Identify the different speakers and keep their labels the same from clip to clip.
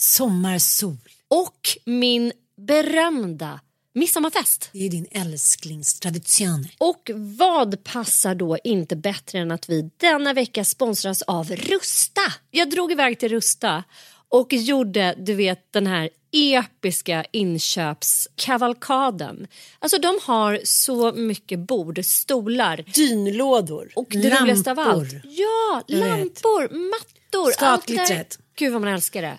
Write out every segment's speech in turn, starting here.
Speaker 1: Sommarsol.
Speaker 2: Och min berömda midsommarfest.
Speaker 1: Det är din älsklingstradition.
Speaker 2: Och vad passar då inte bättre än att vi denna vecka sponsras av Rusta? Jag drog iväg till Rusta och gjorde, du vet, den här episka inköpskavalkaden. Alltså de har så mycket bord, stolar.
Speaker 1: Dynlådor.
Speaker 2: Och det roligaste av allt. Ja, lampor, mattor.
Speaker 1: Skatglittret.
Speaker 2: Gud vad man älskar det.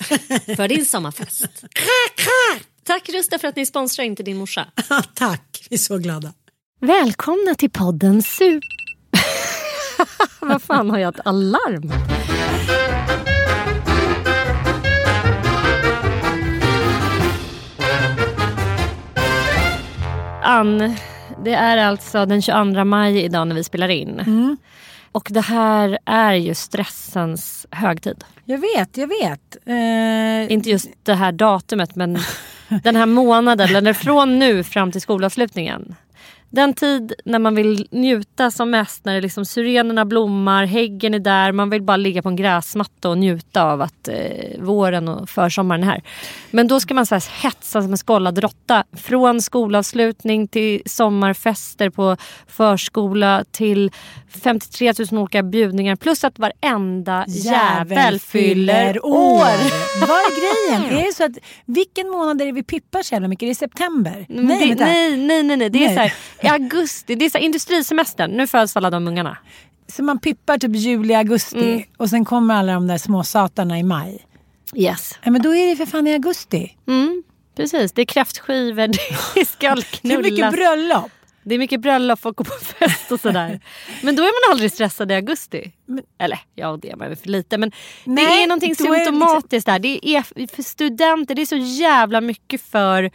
Speaker 2: för din sommarfest. Tack Rusta för att ni sponsrar inte din morsa.
Speaker 1: Tack, vi är så glada.
Speaker 2: Välkomna till podden Sup... Vad fan har jag ett alarm? Ann, det är alltså den 22 maj idag när vi spelar in. Och det här är ju stressens högtid.
Speaker 1: Jag vet, jag vet. Eh,
Speaker 2: Inte just det här datumet men den här månaden, eller från nu fram till skolavslutningen. Den tid när man vill njuta som mest, när det liksom syrenerna blommar, häggen är där, man vill bara ligga på en gräsmatta och njuta av att eh, våren och försommaren är här. Men då ska man så här hetsa som en skållad råtta. Från skolavslutning till sommarfester på förskola till 53 000 olika bjudningar plus att varenda jävel fyller år.
Speaker 1: Vad är grejen? Är det så att, vilken månad är det vi pippar så jävla mycket? Är det september?
Speaker 2: Mm, det,
Speaker 1: vänta.
Speaker 2: nej, nej, nej, nej. Det är
Speaker 1: Nej.
Speaker 2: så här, i augusti, det är så industrisemestern. Nu föds alla de ungarna.
Speaker 1: Så man pippar typ juli, augusti
Speaker 2: Mm.
Speaker 1: och sen kommer alla de där små satarna i maj.
Speaker 2: Yes.
Speaker 1: Ja, men då är det för fan i augusti.
Speaker 2: Mm, precis, det är kräftskivor, det ska
Speaker 1: Det är
Speaker 2: knullas.
Speaker 1: mycket bröllop.
Speaker 2: det är mycket bröllop och gå på fest och sådär. Men då är man aldrig stressad i augusti. Eller ja, det är man väl för lite. Men det
Speaker 1: Nej,
Speaker 2: är någonting
Speaker 1: då är det liksom-
Speaker 2: symptomatiskt där. Det är för studenter, det är så jävla mycket för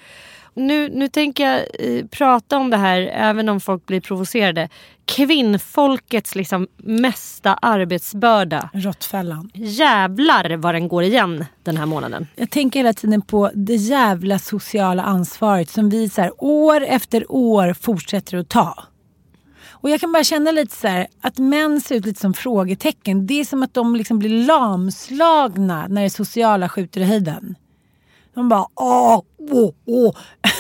Speaker 2: nu, nu tänker jag eh, prata om det här även om folk blir provocerade. Kvinnfolkets liksom mesta arbetsbörda.
Speaker 1: Råttfällan.
Speaker 2: Jävlar vad den går igen den här månaden.
Speaker 1: Jag tänker hela tiden på det jävla sociala ansvaret som vi så här, år efter år fortsätter att ta. Och jag kan bara känna lite så här att män ser ut lite som frågetecken. Det är som att de liksom blir lamslagna när det sociala skjuter i höjden. De bara åh, åh, åh.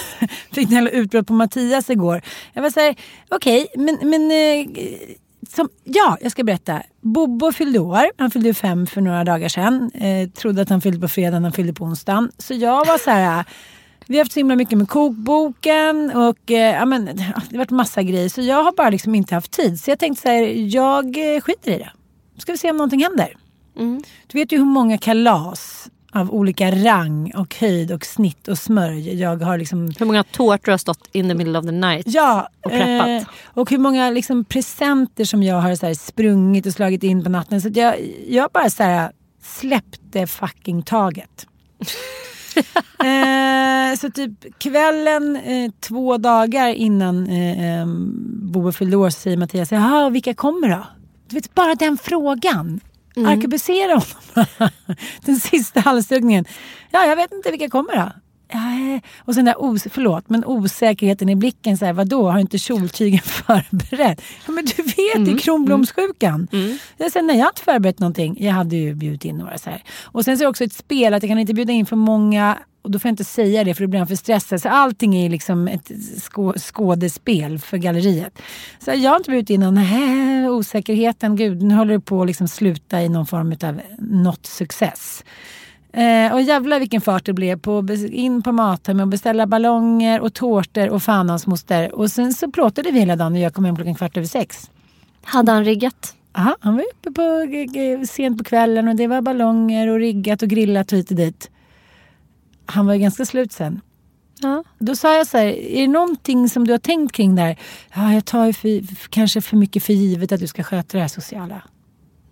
Speaker 1: Fick en utbrott på Mattias igår. Jag var så här, okej, men, men eh, som, ja, jag ska berätta. Bobo fyllde år. Han fyllde fem för några dagar sedan. Eh, trodde att han fyllde på fredagen, han fyllde på onsdagen. Så jag var så här... Vi har haft så himla mycket med kokboken och eh, ja, men, det har varit massa grejer. Så jag har bara liksom inte haft tid. Så jag tänkte så här, jag eh, skiter i det. Ska vi se om någonting händer. Du vet ju hur många kalas av olika rang och höjd och snitt och smörj. Jag har liksom...
Speaker 2: Hur många tårtor har stått in the middle of the night?
Speaker 1: Ja,
Speaker 2: Och preppat.
Speaker 1: eh, och hur många liksom, presenter som jag har så här, sprungit och slagit in på natten. Så jag, jag bara så här, släppte fucking taget. eh, så typ kvällen, eh, två dagar innan eh, eh, Bobo fyllde år så säger Mattias, jaha vilka kommer då? Du vet bara den frågan.
Speaker 2: Mm.
Speaker 1: Arkebusera honom. den sista halshuggningen. Ja, jag vet inte vilka kommer då. Ja, och sen där os- förlåt, men osäkerheten i blicken. Så här, vadå, har inte kjoltygen förberett? Ja, men du vet
Speaker 2: Mm.
Speaker 1: ju kronblomssjukan. Jag säger, nej jag har inte förberett någonting. Jag hade ju bjudit in några så här. Och sen så är det också ett spel att jag kan inte bjuda in för många och då får jag inte säga det för då blir han för stressad. Så allting är liksom ett skå skådespel för galleriet. Så jag har inte bjudit in någon, nej, osäkerheten, gud nu håller det på att liksom sluta i någon form av något success. Eh, och jävlar vilken fart det blev på in på Mathem och beställa ballonger och tårtor och fan hans moster. Och sen så plåtade vi hela dagen och jag kom hem klockan kvart över sex.
Speaker 2: Hade han riggat?
Speaker 1: Aha, han var uppe på, eh, sent på kvällen och det var ballonger och riggat och grillat hit och dit. Han var ju ganska slut sen.
Speaker 2: Ja.
Speaker 1: Då sa jag så här, är det någonting som du har tänkt kring där? Ja, jag tar för, kanske för mycket för givet att du ska sköta det här sociala.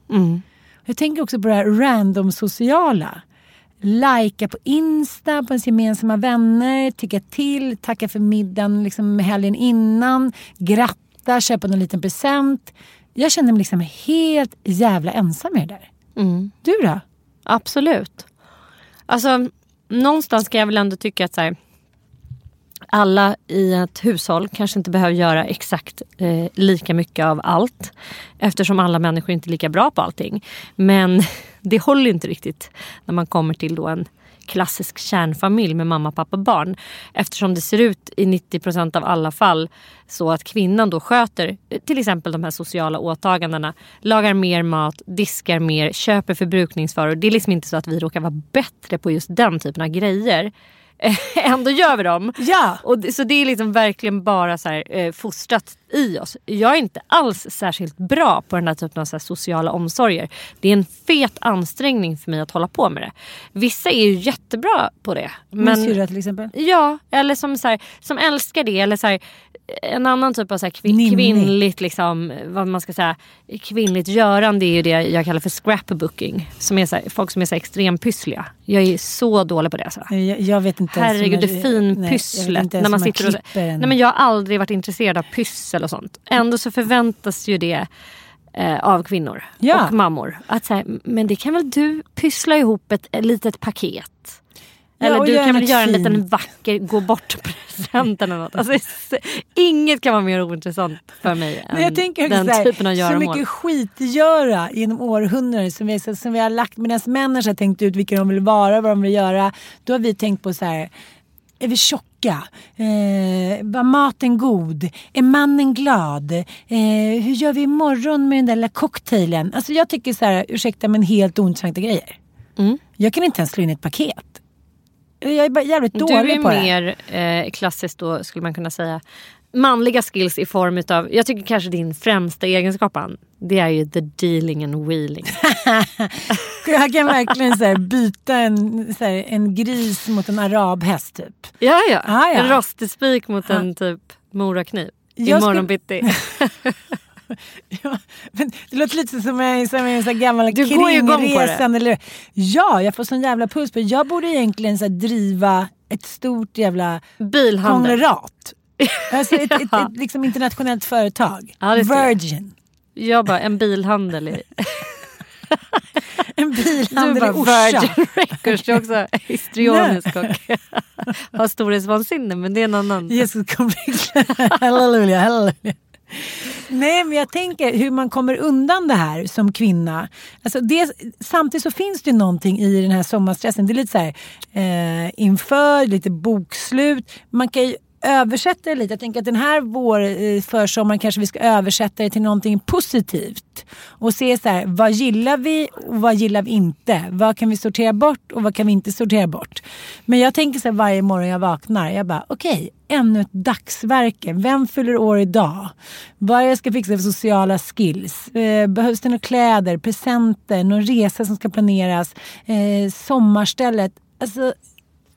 Speaker 2: Mm.
Speaker 1: Jag tänker också på det här random sociala. Lajka på Insta, på ens gemensamma vänner, tycka till, tacka för middagen liksom helgen innan, gratta, köpa någon liten present. Jag känner mig liksom helt jävla ensam i det där.
Speaker 2: Mm.
Speaker 1: Du då?
Speaker 2: Absolut. Alltså, någonstans ska jag väl ändå tycka att så här, alla i ett hushåll kanske inte behöver göra exakt eh, lika mycket av allt. Eftersom alla människor inte är lika bra på allting. Men det håller inte riktigt när man kommer till då en klassisk kärnfamilj med mamma, pappa, barn. Eftersom det ser ut i 90% av alla fall så att kvinnan då sköter eh, till exempel de här sociala åtagandena. Lagar mer mat, diskar mer, köper förbrukningsvaror. Det är liksom inte så att vi råkar vara bättre på just den typen av grejer. Ändå gör vi dem.
Speaker 1: Ja!
Speaker 2: Och så det är liksom verkligen bara så här, eh, fostrat i oss. Jag är inte alls särskilt bra på den här typen av sociala omsorger. Det är en fet ansträngning för mig att hålla på med det. Vissa är ju jättebra på det.
Speaker 1: Min
Speaker 2: Men,
Speaker 1: syrra till exempel.
Speaker 2: Ja, eller som, så här, som älskar det. Eller så här, en annan typ av så här, kvin- kvinnligt, liksom, vad man ska säga, kvinnligt görande är ju det jag kallar för scrapbooking. Som är så här, folk som är så extrempyssliga. Jag är så dålig på det. Så.
Speaker 1: Jag, jag vet inte
Speaker 2: Herregud, det finpysslet. När man
Speaker 1: hur
Speaker 2: sitter och,
Speaker 1: klipper en-
Speaker 2: nej, men jag har aldrig varit intresserad av pyssel och sånt. Ändå så förväntas ju det eh, av kvinnor
Speaker 1: Ja.
Speaker 2: och mammor. Att så här, men det kan väl du pyssla ihop ett, ett litet paket?
Speaker 1: Ja,
Speaker 2: Eller
Speaker 1: och
Speaker 2: du kan väl göra en liten vacker gå bort-present eller något. Alltså, inget kan vara mer ointressant för mig
Speaker 1: Men jag
Speaker 2: än
Speaker 1: tänker
Speaker 2: den
Speaker 1: så, här,
Speaker 2: typen av
Speaker 1: så
Speaker 2: göromål.
Speaker 1: mycket skitgöra genom århundraden som vi, som vi har lagt medan människor har tänkt ut vilka de vill vara vad de vill göra. Då har vi tänkt på så här. Är vi tjocka? Eh, var maten god? Är mannen glad? Eh, hur gör vi imorgon med den där lilla cocktailen? Alltså jag tycker så här, ursäkta men helt ointressanta grejer.
Speaker 2: Mm.
Speaker 1: Jag kan inte ens slå in ett paket. Jag är bara jävligt
Speaker 2: Du
Speaker 1: dålig
Speaker 2: är
Speaker 1: på det.
Speaker 2: mer eh, klassiskt då skulle man kunna säga manliga skills i form utav, jag tycker kanske din främsta egenskap Ann, det är ju the dealing and wheeling.
Speaker 1: Jag kan verkligen så här, byta en, så här, en gris mot en arabhäst typ.
Speaker 2: ja, ja.
Speaker 1: Ah, ja.
Speaker 2: En rostig spik mot en typ morakniv. Imorgon bitti.
Speaker 1: Ja, men det låter lite som en, som en så gammal
Speaker 2: Du
Speaker 1: kringresande. Eller, ja, jag får sån jävla puls på. Jag borde egentligen så här, driva ett stort jävla
Speaker 2: Bilhandel.
Speaker 1: konglomerat. Alltså ett, ett, ett, liksom internationellt företag.
Speaker 2: Ja, ska jag.
Speaker 1: Virgin.
Speaker 2: Jag bara, en bilhandel i...
Speaker 1: En
Speaker 2: Du
Speaker 1: bilhandel
Speaker 2: bara
Speaker 1: i Orsa.
Speaker 2: Virgin Records, du är också histrionisk och har storhetsvansinne men det är en annan.
Speaker 1: Jesus halleluja, halleluja. Nej men jag tänker hur man kommer undan det här som kvinna. Alltså det, samtidigt så finns det någonting i den här sommarstressen. Det är lite så här eh, inför, lite bokslut. Man kan ju översätta det lite. Jag tänker att den här vår eh, försommaren kanske vi ska översätta det till någonting positivt. Och se så här, vad gillar vi och vad gillar vi inte? Vad kan vi sortera bort och vad kan vi inte sortera bort? Men jag tänker så här varje morgon jag vaknar. Jag bara okej, okay, ännu ett dagsverke. Vem fyller år idag? Vad jag ska fixa för sociala skills? Eh, behövs det några kläder, presenter, någon resa som ska planeras? Eh, sommarstället? Alltså,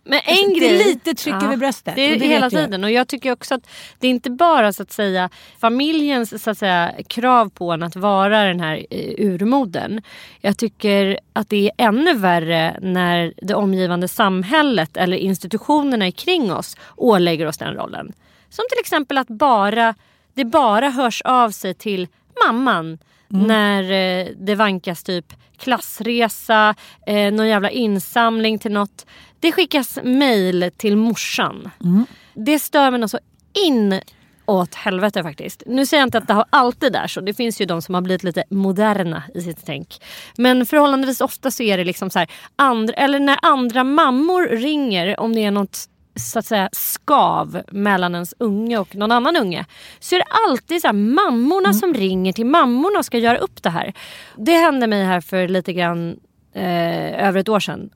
Speaker 2: men en alltså, grej,
Speaker 1: det är lite tryck över bröstet.
Speaker 2: Det är det hela tiden. Och jag tycker också att det är inte bara så att säga familjens så att säga, krav på en att vara den här eh, urmoden. Jag tycker att det är ännu värre när det omgivande samhället eller institutionerna kring oss ålägger oss den rollen. Som till exempel att bara, det bara hörs av sig till mamman Mm. När eh, det vankas typ klassresa, eh, någon jävla insamling till något. Det skickas mail till morsan. Mm. Det stör mig så in åt helvete faktiskt. Nu säger jag inte att det har alltid är så. Det finns ju de som har blivit lite moderna i sitt tänk. Men förhållandevis ofta så är det liksom så här, andra, eller när andra mammor ringer om det är något så att säga skav mellan ens unge och någon annan unge så är det alltid så här, mammorna mm. som ringer till mammorna och ska göra upp det här. Det hände mig här för lite grann eh, över ett år sedan.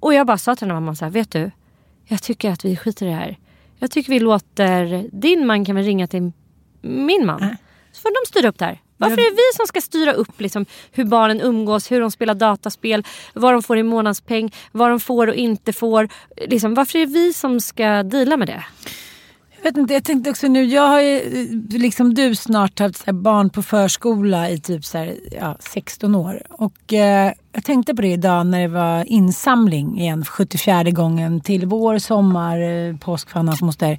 Speaker 2: Och jag bara sa till den här mamman så här, vet du? Jag tycker att vi skiter i det här. Jag tycker vi låter, din man kan väl ringa till min man. Mm. Så får de styra upp det här. Varför är det vi som ska styra upp liksom, hur barnen umgås, hur de spelar dataspel, vad de får i månadspeng, vad de får och inte får. Liksom, varför är det vi som ska deala med det?
Speaker 1: Vet inte, jag tänkte också nu, jag har ju liksom du snart haft barn på förskola i typ så här, ja, 16 år. Och eh, jag tänkte på det idag när det var insamling igen, 74 gången till vår, sommar, eh, påsk för hans moster.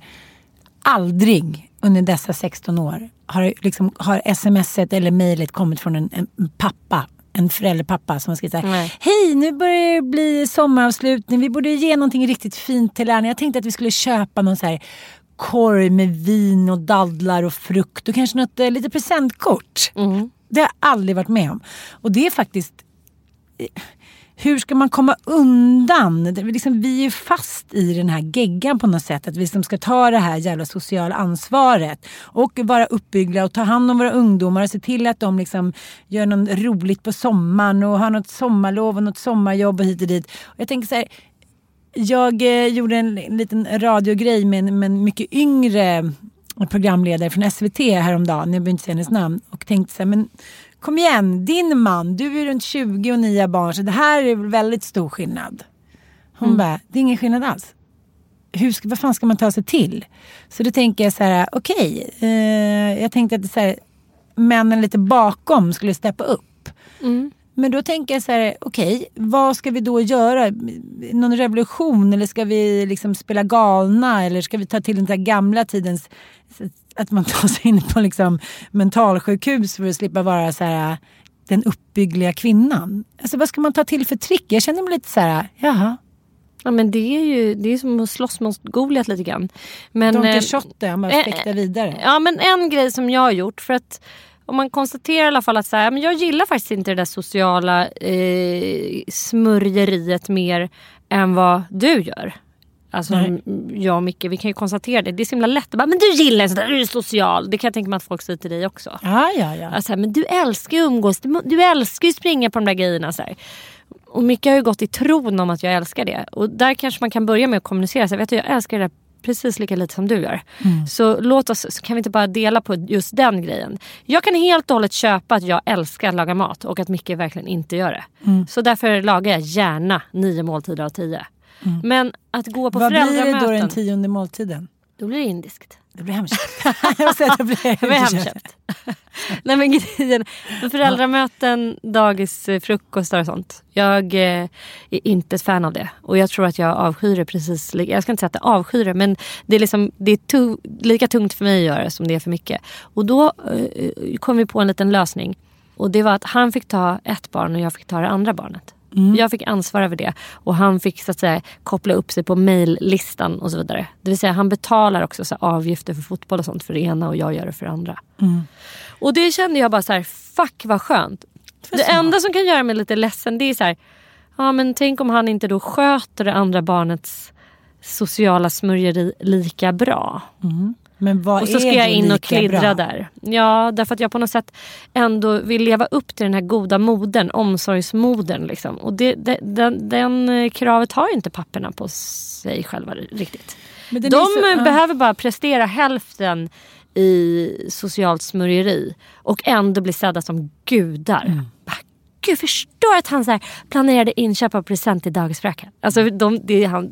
Speaker 1: Aldrig under dessa 16 år har, liksom, har smset eller mejlet kommit från en, en, pappa en föräldrapappa som har skrivit såhär. Hej, nu börjar det bli sommaravslutning. Vi borde ge någonting riktigt fint till er. Jag tänkte att vi skulle köpa någon så här korg med vin och dadlar och frukt och kanske något eh, lite presentkort. Mm. Det har jag aldrig varit med om. Och det är faktiskt hur ska man komma undan? Liksom, vi är fast i den här geggan på något sätt. Att vi liksom ska ta det här jävla sociala ansvaret. Och vara uppbyggliga och ta hand om våra ungdomar och se till att de liksom gör något roligt på sommaren och har något sommarlov och något sommarjobb och hit och dit. Och jag tänker så här, jag eh, gjorde en, en liten radiogrej med en, med en mycket yngre programledare från SVT häromdagen, jag behöver inte säga hennes namn, och tänkte så här, men kom igen, din man, du är runt 20 och ni har barn så det här är väldigt stor skillnad. Hon mm. bara, det är ingen skillnad alls. Hur ska, vad fan ska man ta sig till? Så då tänker jag så här, okej, okay, eh, jag tänkte att så här, männen lite bakom skulle steppa upp. Mm. Men då tänker jag så här, okej, okay, vad ska vi då göra? Någon revolution eller ska vi liksom spela galna eller ska vi ta till den där gamla tidens att man tar sig in på liksom mentalsjukhus för att slippa vara så här, den uppbyggliga kvinnan. Alltså vad ska man ta till för trick? Jag känner mig lite så här, jaha.
Speaker 2: Ja men det är ju det är som att slåss mot Goliat lite grann. Men,
Speaker 1: Don Quijote, han bara eh, fäktar eh, vidare.
Speaker 2: Ja men en grej som jag har gjort för att om man konstaterar i alla fall att så här, men jag gillar faktiskt inte det där sociala eh, smörjeriet mer än vad du gör. Alltså Nej. jag och Micke, vi kan ju konstatera det. Det är så himla lätt att bara, men du gillar sådär, du är social. Det kan jag tänka mig att folk säger till dig också.
Speaker 1: Ja, ja, ja.
Speaker 2: Alltså, men du älskar ju umgås, du, du älskar ju springa på de där grejerna. Så här. Och Micke har ju gått i tron om att jag älskar det. Och där kanske man kan börja med att kommunicera. Så vet du, jag älskar det där precis lika lite som du gör. Mm. Så låt oss, så kan vi inte bara dela på just den grejen. Jag kan helt och hållet köpa att jag älskar att laga mat och att Micke verkligen inte gör det. Mm. Så därför lagar jag gärna nio måltider av tio. Mm. Men att gå på
Speaker 1: Vad
Speaker 2: föräldramöten.
Speaker 1: Vad blir det då den tionde måltiden?
Speaker 2: Då blir det indiskt.
Speaker 1: Det blir hemköpt. jag det blir,
Speaker 2: det hemköpt. Nej men grejen, föräldramöten, dagis, frukostar och sånt. Jag eh, är inte ett fan av det. Och jag tror att jag avskyr det precis Jag ska inte säga att jag avskyr det men det är, liksom, det är tu, lika tungt för mig att göra det som det är för mycket. Och då eh, kom vi på en liten lösning. Och det var att han fick ta ett barn och jag fick ta det andra barnet. Mm. Jag fick ansvar över det och han fick så att säga koppla upp sig på maillistan och så vidare. Det vill säga han betalar också så avgifter för fotboll och sånt för det ena och jag gör det för det andra. Mm. Och det kände jag bara så här, fuck vad skönt. För det enda som kan göra mig lite ledsen det är så här, ja men tänk om han inte då sköter det andra barnets sociala smörjeri lika bra.
Speaker 1: Vad
Speaker 2: Och så ska jag in och klidra
Speaker 1: bra?
Speaker 2: där. Ja, därför att jag på något sätt ändå vill leva upp till den här goda modern, omsorgsmodern. Liksom. Och det, det, den, den eh, kravet har ju inte papperna på sig själva riktigt. De
Speaker 1: så- ja.
Speaker 2: behöver bara prestera hälften i socialt smörjeri och ändå bli sedda som gudar.
Speaker 1: Mm.
Speaker 2: Gud, förstår att han så planerade inköp av present till dagisfröken. Alltså, de,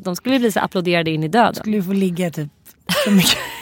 Speaker 2: de skulle bli så applåderade in i döden.
Speaker 1: Skulle få ligga typ så mycket.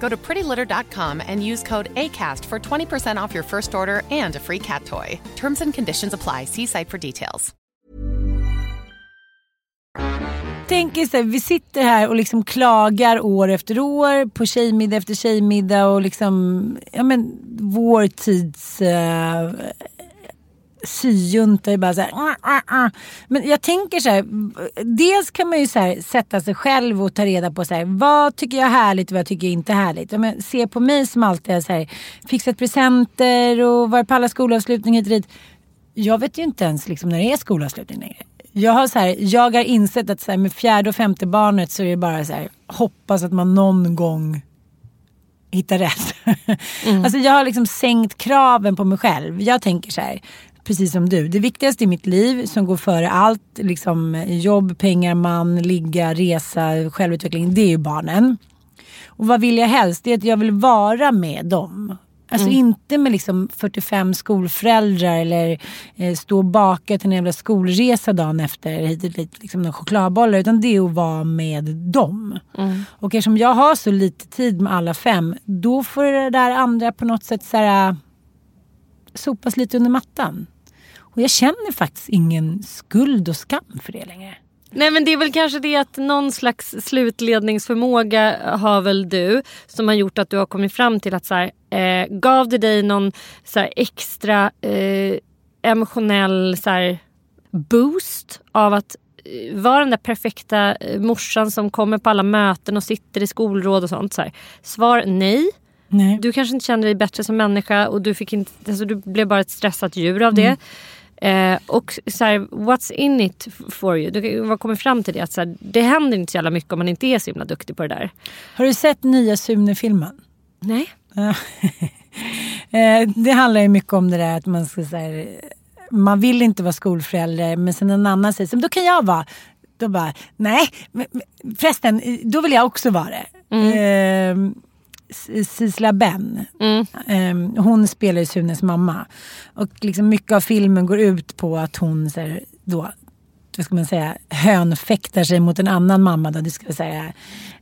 Speaker 3: Go to prettylitter.com and use code ACAST for 20% off your first order and a free cat toy. Terms and conditions apply. See site for details.
Speaker 1: Tänk er så vi sitter här och liksom klagar år efter år på tjejmiddag efter tjejmiddag och liksom, ja men vår tids uh, syjunta är bara så här, "Ah, ah, ah." Men jag tänker så här, dels kan man ju så här, sätta sig själv och ta reda på så här, vad tycker jag är härligt och vad tycker jag inte är härligt. Ja, men, se på mig som alltid har så här, fixat presenter och varit på alla skolavslutningar hit och dit. Jag vet ju inte ens liksom, när det är skolavslutning längre. Jag har, så här, jag har insett att så här, med fjärde och femte barnet så är det bara så här, hoppas att man någon gång hittar rätt. alltså jag har liksom sänkt kraven på mig själv. Jag tänker så här, precis som du. Det viktigaste i mitt liv som går före allt, liksom jobb, pengar, man, ligga, resa, självutveckling, det är ju barnen. Och vad vill jag helst? Det är att jag vill vara med dem. Alltså inte med liksom 45 skolföräldrar eller eh, stå och baka till en jävla skolresa dagen efter hit och dit, liksom några chokladbollar. Utan det är att vara med dem. Och eftersom jag har så lite tid med alla fem, då får det där andra på något sätt så här, sopas lite under mattan. Och jag känner faktiskt ingen skuld och skam för det längre.
Speaker 2: Nej men det är väl kanske det att någon slags slutledningsförmåga har väl du som har gjort att du har kommit fram till att så här, eh, gav det dig någon så här, extra eh, emotionell så här, boost av att eh, vara den där perfekta eh, morsan som kommer på alla möten och sitter i skolråd och sånt. Så här. Svar nej.
Speaker 1: Nej.
Speaker 2: Du kanske inte kände dig bättre som människa och du, fick inte, alltså, du blev bara ett stressat djur av det. Eh, och så här, what's in it for you? Du har kommit fram till det att så här, det händer inte så jävla mycket om man inte är så himla duktig på det där.
Speaker 1: Har du sett nya Sune-filmen?
Speaker 2: Nej.
Speaker 1: Eh, det handlar ju mycket om det där att man ska så här, man vill inte vara skolförälder men sen en annan säger som då kan jag vara. Då bara, nej, förresten, då vill jag också vara det. Eh, S- Sisla Ben, eh, hon spelar ju Sunes mamma. Och liksom mycket av filmen går ut på att hon så här, då, vad ska man säga, hönfäktar sig mot en annan mamma. Då. Det ska säga,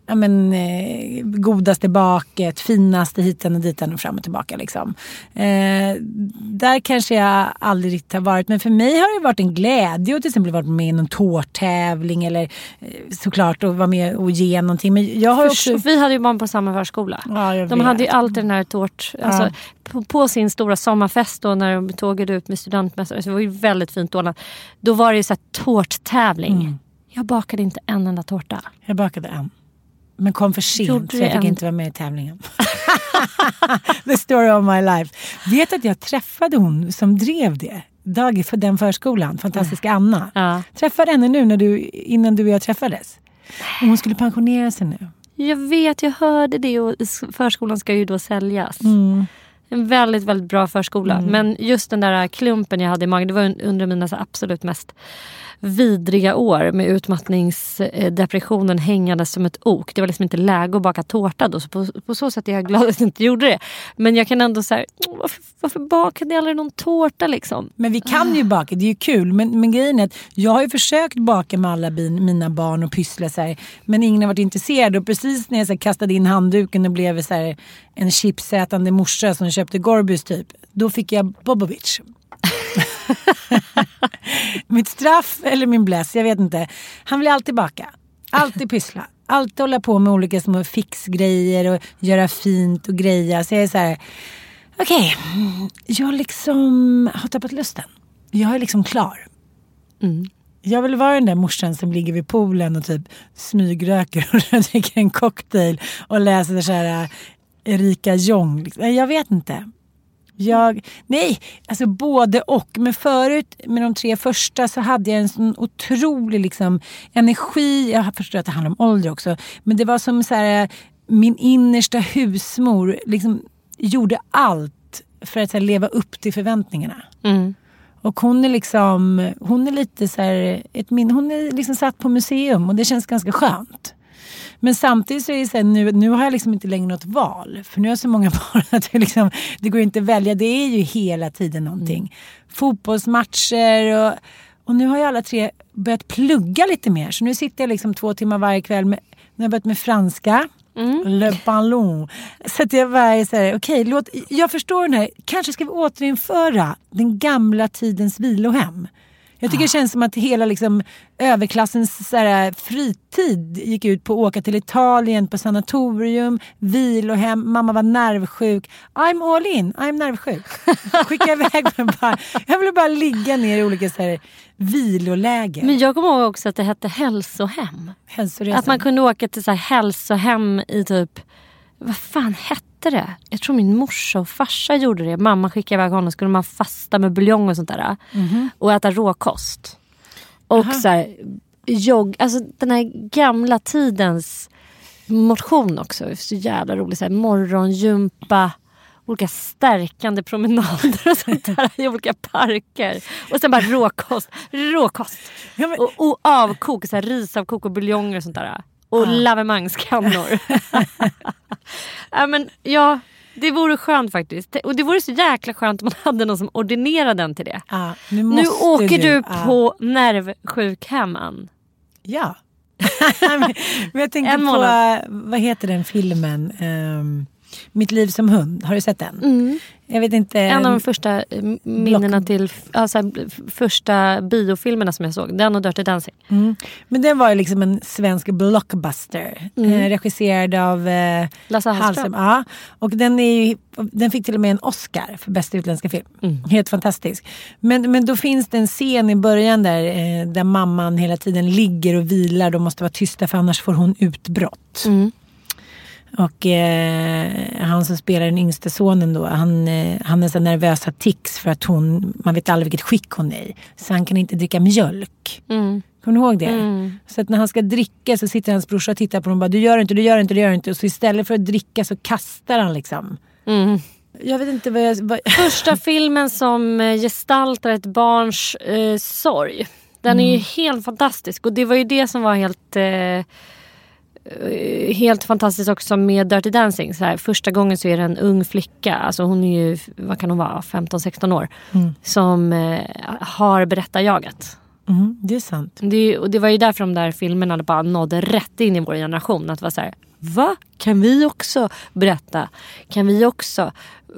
Speaker 1: ja, men, eh, godaste baket, finaste hiten och ditan och fram och tillbaka. Liksom. Eh, där kanske jag aldrig riktigt har varit. Men för mig har det varit en glädje att till exempel varit med i någon tårtävling eller eh, såklart att vara med och ge någonting. Men jag har också...
Speaker 2: Vi hade ju barn på samma förskola.
Speaker 1: Ja,
Speaker 2: De
Speaker 1: vet.
Speaker 2: hade ju alltid den här tårt... Alltså, på, på sin stora sommarfest då när de tågade ut med studentmässor. Så det var ju väldigt fint ordnat. Då var det ju så här tårttävling.
Speaker 1: Mm.
Speaker 2: Jag bakade inte en enda tårta.
Speaker 1: Jag bakade en. Men kom för sent
Speaker 2: Gjorde
Speaker 1: så jag fick
Speaker 2: en?
Speaker 1: inte vara med i tävlingen. The story of my life. Vet att jag träffade hon som drev det. Dag för den förskolan, fantastiska Anna.
Speaker 2: Ja.
Speaker 1: Träffade henne nu när du, innan du och jag träffades. Och hon skulle pensionera sig nu.
Speaker 2: Jag vet, jag hörde det och förskolan ska ju då säljas.
Speaker 1: Mm.
Speaker 2: En väldigt, väldigt bra förskola. Men just den där klumpen jag hade i magen, det var un- under mina absolut mest vidriga år med utmattningsdepressionen hängande som ett ok. Det var liksom inte läge att baka tårta då. Så på, på så sätt är jag glad att jag inte gjorde det. Men jag kan ändå säga, varför, varför bakade jag aldrig någon tårta liksom?
Speaker 1: Men vi kan ju baka, det är ju kul. Men, men grejen är att jag har ju försökt baka med alla bin, mina barn och pyssla så här, Men ingen har varit intresserad. Och precis när jag så här, kastade in handduken och blev så här, en chipsätande morsa som köpte Gorbys typ. Då fick jag Bobovic. Mitt straff eller min bless, jag vet inte. Han vill alltid baka. Alltid pyssla. Alltid hålla på med olika små fixgrejer och göra fint och greja. Så jag är så här, okej, jag liksom har tappat lusten. Jag är liksom klar. Jag vill vara den där morsan som ligger vid poolen och typ smygröker och dricker en cocktail och läser så här Erika Jong. liksom. Jag vet inte. Jag, nej, alltså både och. Men förut med de tre första så hade jag en sån otrolig liksom, energi. Jag förstår att det handlar om ålder också. Men det var som så här, min innersta husmor liksom, gjorde allt för att här, leva upp till förväntningarna. Och hon är liksom, hon är lite så här, ett min, hon är liksom satt på museum och det känns ganska skönt. Men samtidigt så är det så här, nu, nu har jag liksom inte längre något val. För nu har jag så många barn att det, liksom, det går inte att välja. Det är ju hela tiden någonting. Fotbollsmatcher och, och nu har ju alla tre börjat plugga lite mer. Så nu sitter jag liksom två timmar varje kväll. Med, nu har jag börjat med franska. Le ballon. Så att jag bara är så här, okej, låt, jag förstår den här, kanske ska vi återinföra den gamla tidens vilohem. Jag tycker det känns som att hela liksom, överklassens här, fritid gick ut på att åka till Italien på sanatorium, vilohem, mamma var nervsjuk. I'm all in, I'm nervsjuk. Skicka iväg mig bara. Jag ville bara ligga ner i olika så här, viloläger.
Speaker 2: Men jag kommer ihåg också att det hette hälsohem.
Speaker 1: Hälsoresan.
Speaker 2: Att man kunde åka till så här hälsohem i typ... Vad fan hette det? Jag tror min morsa och farsa gjorde det. Mamma skickade iväg honom. skulle man fasta med buljong och sånt där. Och äta råkost. Och så här, jogg. Alltså den här gamla tidens motion också. Så jävla roligt. Så här, morgongympa. Olika stärkande promenader och sånt där i olika parker. Och sen bara råkost. Råkost.
Speaker 1: Ja, men-
Speaker 2: Och, och avkok, så här, risavkok och buljonger och sånt där. Och lavemangskannor. ja, men, ja, det vore skönt faktiskt. Och det vore så jäkla skönt om man hade någon som ordinerade den till det.
Speaker 1: Ja, nu,
Speaker 2: Nu
Speaker 1: måste
Speaker 2: åker du
Speaker 1: Ja.
Speaker 2: på nervsjukhem, Ann.
Speaker 1: Ja. men jag tänkte
Speaker 2: En
Speaker 1: på, vad heter den filmen? Ehm, Mitt liv som hund. Har du sett den? Jag vet inte.
Speaker 2: Mm. En av de första eh, minnena till alltså, första biofilmerna som jag såg. Den och Dirty Dancing.
Speaker 1: Mm. Men den var ju liksom en svensk blockbuster. Eh, regisserad av eh,
Speaker 2: Lasse Hallström.
Speaker 1: Ja. Och den, är ju, den fick till och med en Oscar för bästa utländska film. Helt fantastisk. Men, men då finns det en scen i början där, eh, där mamman hela tiden ligger och vilar. De måste vara tysta för annars får hon utbrott. Och eh, han som spelar den yngsta sonen då, han, eh, han är så nervös, har tics för att hon, man vet aldrig vilket skick hon är i. Så han kan inte dricka mjölk. Kommer du ihåg det? Så att när han ska dricka så sitter hans brorsa och tittar på honom och bara du gör inte, du gör inte, du gör inte. Och så istället för att dricka så kastar han liksom. Jag vet inte vad jag... Vad,
Speaker 2: Första filmen som eh, gestaltar ett barns eh, sorg. Den är ju helt fantastisk. Och det var ju det som var helt... Eh, Helt fantastiskt också med Dirty Dancing. Så här, första gången så är det en ung flicka, alltså hon är ju, vad kan hon vara, 15-16 år. Som eh, har berättarjaget.
Speaker 1: mm, det är sant.
Speaker 2: Det, och det var ju därför de där filmerna bara nådde rätt in i vår generation. Att det var så här, va? Kan vi också berätta? Kan vi också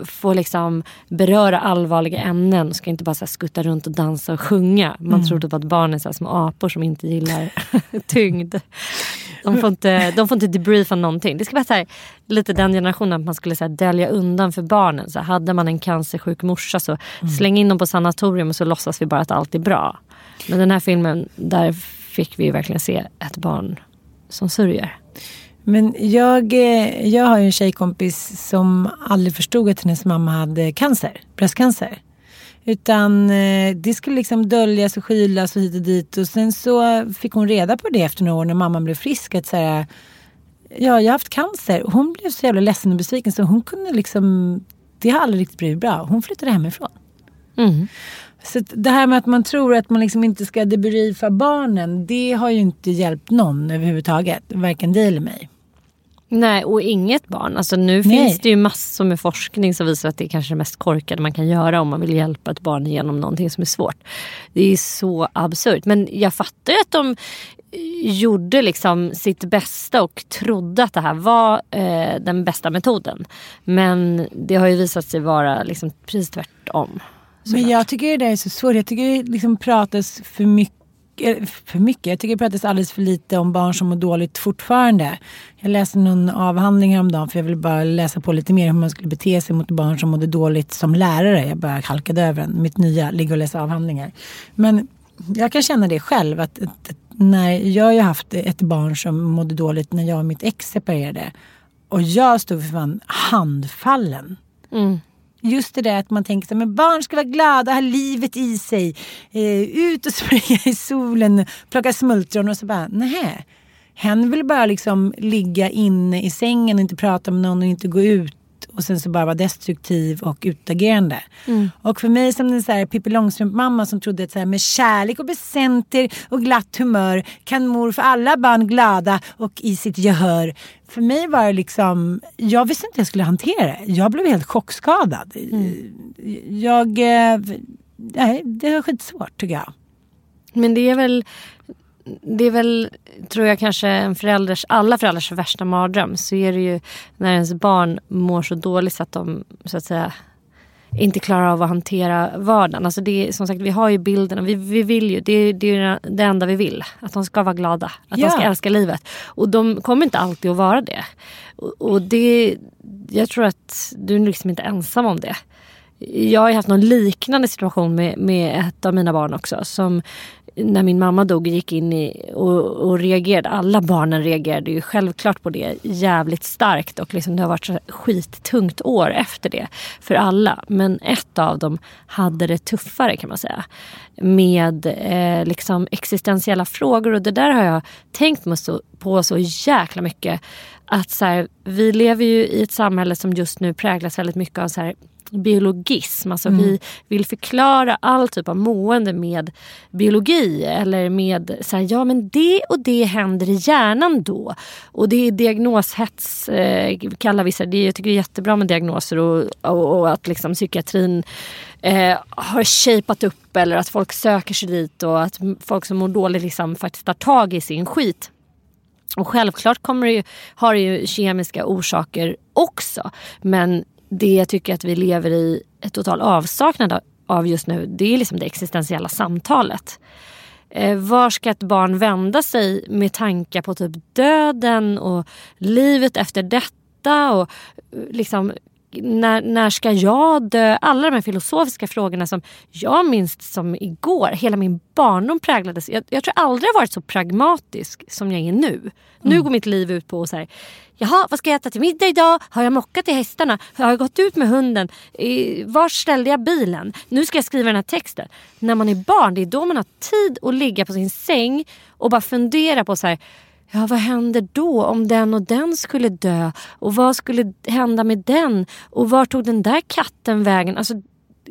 Speaker 2: få liksom beröra allvarliga ämnen? Ska inte bara så skutta runt och dansa och sjunga. Man mm. tror typ att barn är så små apor som inte gillar tyngd. De får, inte, de får inte debriefa någonting. Det ska vara så här, lite den generationen att man skulle så här, dölja undan för barnen. Så hade man en cancersjuk morsa så mm. släng in dem på sanatorium och så låtsas vi bara att allt är bra. Men den här filmen, där fick vi verkligen se ett barn som sörjer.
Speaker 1: Men jag, eh, jag har ju en tjejkompis som aldrig förstod att hennes mamma hade cancer, bröstcancer. Utan eh, det skulle liksom döljas och skylas och hit och dit. Och sen så fick hon reda på det efter några år när mamman blev frisk. Att så här, ja, jag har haft cancer. Hon blev så jävla ledsen och besviken så hon kunde liksom, det har aldrig riktigt blivit bra. Hon flyttade hemifrån. Mm. Så det här med att man tror att man liksom inte ska debriefa barnen, det har ju inte hjälpt någon överhuvudtaget. Varken dig eller mig.
Speaker 2: Nej, och inget barn. Alltså nu Nej. finns det ju massor med forskning som visar att det är kanske det mest korkade man kan göra om man vill hjälpa ett barn genom någonting som är svårt. Det är så absurt. Men jag fattar ju att de gjorde liksom sitt bästa och trodde att det här var eh, den bästa metoden. Men det har ju visat sig vara liksom precis tvärtom.
Speaker 1: Men jag tycker det är så svårt. Jag tycker det liksom pratas för mycket för mycket. Jag tycker det pratas alldeles för lite om barn som mår dåligt fortfarande. Jag läste någon avhandling häromdagen för jag ville bara läsa på lite mer hur man skulle bete sig mot barn som mådde dåligt som lärare. Jag bara halkade över den. Mitt nya, ligga och läsa avhandlingar. Men jag kan känna det själv att, att, att när jag har haft ett barn som mådde dåligt när jag och mitt ex separerade och jag stod för fan handfallen. Mm. Just det där att man tänker att barn ska vara glada, ha livet i sig. Eh, ut och springa i solen, plocka smultron och så bara, nej. Hen vill bara liksom ligga inne i sängen och inte prata med någon och inte gå ut och sen så bara vara destruktiv och utagerande. Mm. Och för mig som en så här Pippi Långstrump-mamma som trodde att så här, med kärlek och presenter och glatt humör kan mor för alla barn glada och i sitt gehör. För mig var det liksom, jag visste inte hur jag skulle hantera det. Jag blev helt chockskadad. Mm. Jag, eh, nej, det var skitsvårt tycker jag.
Speaker 2: Men det är väl det är väl, tror jag, kanske en förälders, alla föräldrars värsta mardröm. Så är det ju när ens barn mår så dåligt så att de så att säga inte klarar av att hantera vardagen. Alltså det är, som sagt, vi har ju bilderna. Vi, vi vill ju, det, det är det enda vi vill. Att de ska vara glada. Att ja. de ska älska livet. Och de kommer inte alltid att vara det. Och, och det, jag tror att du är liksom inte ensam om det. Jag har haft någon liknande situation med, med ett av mina barn också. Som när min mamma dog gick in i och, och reagerade. Alla barnen reagerade ju självklart på det jävligt starkt. Och liksom det har varit ett skittungt år efter det för alla. Men ett av dem hade det tuffare kan man säga. Med eh, liksom existentiella frågor. Och det där har jag tänkt på så jäkla mycket. Att så här, vi lever ju i ett samhälle som just nu präglas väldigt mycket av så här, biologism. Alltså mm. Vi vill förklara all typ av mående med biologi. Eller med så här, ja men det och det händer i hjärnan då. Och det är diagnoshets, eh, kallar vissa det. Jag tycker det är jättebra med diagnoser och, och, och att liksom psykiatrin eh, har shapat upp eller att folk söker sig dit och att folk som mår dåligt liksom faktiskt tar tag i sin skit. Och självklart kommer det ju, har det ju kemiska orsaker också. Men det jag tycker att vi lever i ett total avsaknad av just nu det är liksom det existentiella samtalet. Eh, var ska ett barn vända sig med tankar på typ döden och livet efter detta och eh, liksom när, när ska jag dö? Alla de här filosofiska frågorna som jag minns som igår. Hela min barndom präglades. Jag, jag tror aldrig jag varit så pragmatisk som jag är nu. Mm. Nu går mitt liv ut på så här, Jaha, vad ska jag äta till middag idag? Har jag mockat till hästarna? Har jag gått ut med hunden? Var ställde jag bilen? Nu ska jag skriva den här texten. När man är barn, det är då man har tid att ligga på sin säng och bara fundera på så här, Ja, vad händer då om den och den skulle dö? Och vad skulle hända med den? Och var tog den där katten vägen? Alltså,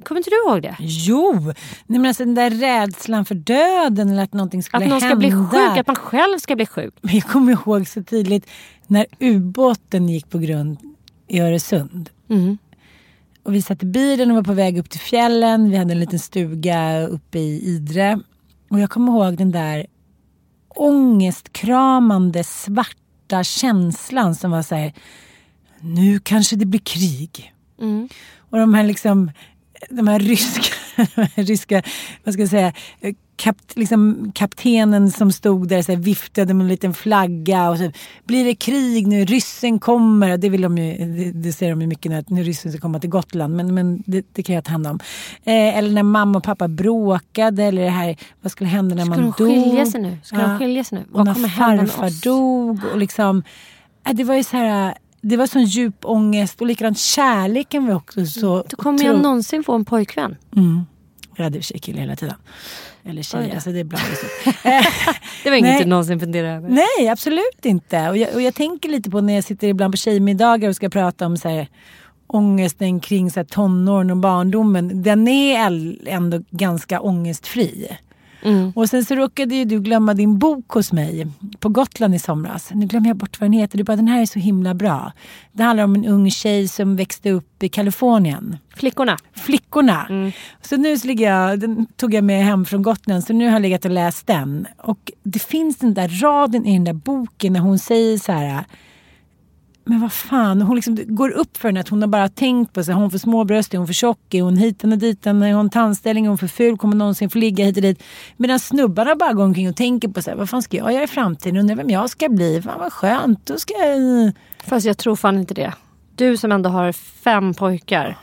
Speaker 2: kommer inte du ihåg det?
Speaker 1: Jo! Nej, men alltså den där rädslan för döden eller att någonting skulle
Speaker 2: hända.
Speaker 1: Att någon
Speaker 2: ska bli sjuk, att man själv ska bli sjuk.
Speaker 1: Men jag kommer ihåg så tydligt när ubåten gick på grund i Öresund. Mm. Och vi satt i bilen och var på väg upp till fjällen. Vi hade en liten stuga uppe i Idre. Och jag kommer ihåg den där ångestkramande svarta känslan som var så här, nu kanske det blir krig.
Speaker 2: Mm.
Speaker 1: Och de här liksom, de här ryska, ryska vad ska jag säga, kap, liksom, kaptenen som stod där så här, viftade med en liten flagga och så blir det krig nu, ryssen kommer. Det, vill de ju, det, det ser de ju mycket nu, att nu ryssen ska komma till Gotland. Men, men det, det kan jag ta hand om. Eh, eller när mamma och pappa bråkade eller det här, vad skulle hända när
Speaker 2: Ska
Speaker 1: man
Speaker 2: de
Speaker 1: dog?
Speaker 2: skilja sig nu? Ska de skilja sig nu?
Speaker 1: Och
Speaker 2: Vad
Speaker 1: när
Speaker 2: hända med
Speaker 1: farfar dog och liksom, äh, det var ju så här det var sån djup ångest och likadant kärleken var också så...
Speaker 2: Då kommer jag någonsin få en pojkvän.
Speaker 1: Mm. Jag hade i och för sig kille hela tiden. Eller tjej, alltså det är bra.
Speaker 2: Det var inget
Speaker 1: Nej.
Speaker 2: du någonsin funderade över.
Speaker 1: Nej, absolut inte. Och jag, och jag tänker lite på när jag sitter ibland på tjejmiddagar och ska prata om så här, ångesten kring så här, tonåren och barndomen. Den är ändå ganska ångestfri.
Speaker 2: Mm.
Speaker 1: Och sen så råkade ju du glömma din bok hos mig på Gotland i somras. Nu glömmer jag bort vad den heter. Du bara, den här är så himla bra. Det handlar om en ung tjej som växte upp i Kalifornien.
Speaker 2: Flickorna.
Speaker 1: Flickorna.
Speaker 2: Mm.
Speaker 1: Så nu så ligger jag, den tog jag med hem från Gotland så nu har jag legat och läst den. Och det finns den där raden i den där boken när hon säger så här. Men vad fan, hon liksom, går upp för henne att hon har bara tänkt på sig. Har hon för små bröst? Är hon för tjock? Är hon hiten och ditan? Är hon tandställning? Är hon för ful? Kommer hon någonsin få ligga hit och dit? Medan snubbarna bara går omkring och tänker på sig. Vad fan ska jag göra i framtiden? Undrar vem jag ska bli? Fan vad skönt. Då ska jag...
Speaker 2: Fast jag tror fan inte det. Du som ändå har fem pojkar.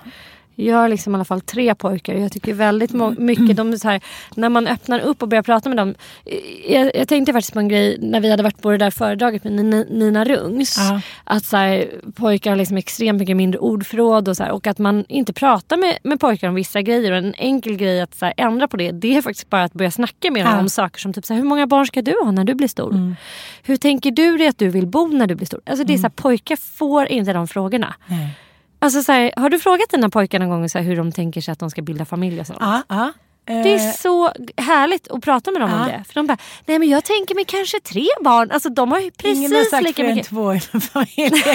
Speaker 2: Jag har liksom i alla fall tre pojkar. Jag tycker väldigt mycket, de så här, när man öppnar upp och börjar prata med dem. eh, Jag, jag tänkte faktiskt på en grej när vi hade varit på det där föredraget med Nina, Rungs.
Speaker 1: Ja.
Speaker 2: Att så här, pojkar har liksom extremt mycket mindre ordförråd och, så här, och att man inte pratar med, med pojkar om vissa grejer. Och en enkel grej att så ändra på det, det är faktiskt bara att börja snacka med dem
Speaker 1: Ja.
Speaker 2: om saker som typ så hur många barn ska du ha när du blir stor? Hur tänker du dig att du vill bo när du blir stor? Alltså det är så här, pojkar får inte de frågorna.
Speaker 1: Nej.
Speaker 2: Alltså så här, har du frågat dina pojkar någon gång så här, hur de tänker sig att de ska bilda familj och sånt?
Speaker 1: Ja, ja.
Speaker 2: Det är
Speaker 1: Eh,
Speaker 2: så härligt att prata med dem om
Speaker 1: Ja.
Speaker 2: det. För de bara, nej men jag tänker mig kanske tre barn. Alltså de har ju
Speaker 1: Ingen har
Speaker 2: precis
Speaker 1: sagt
Speaker 2: lika mycket.
Speaker 1: två i en familj.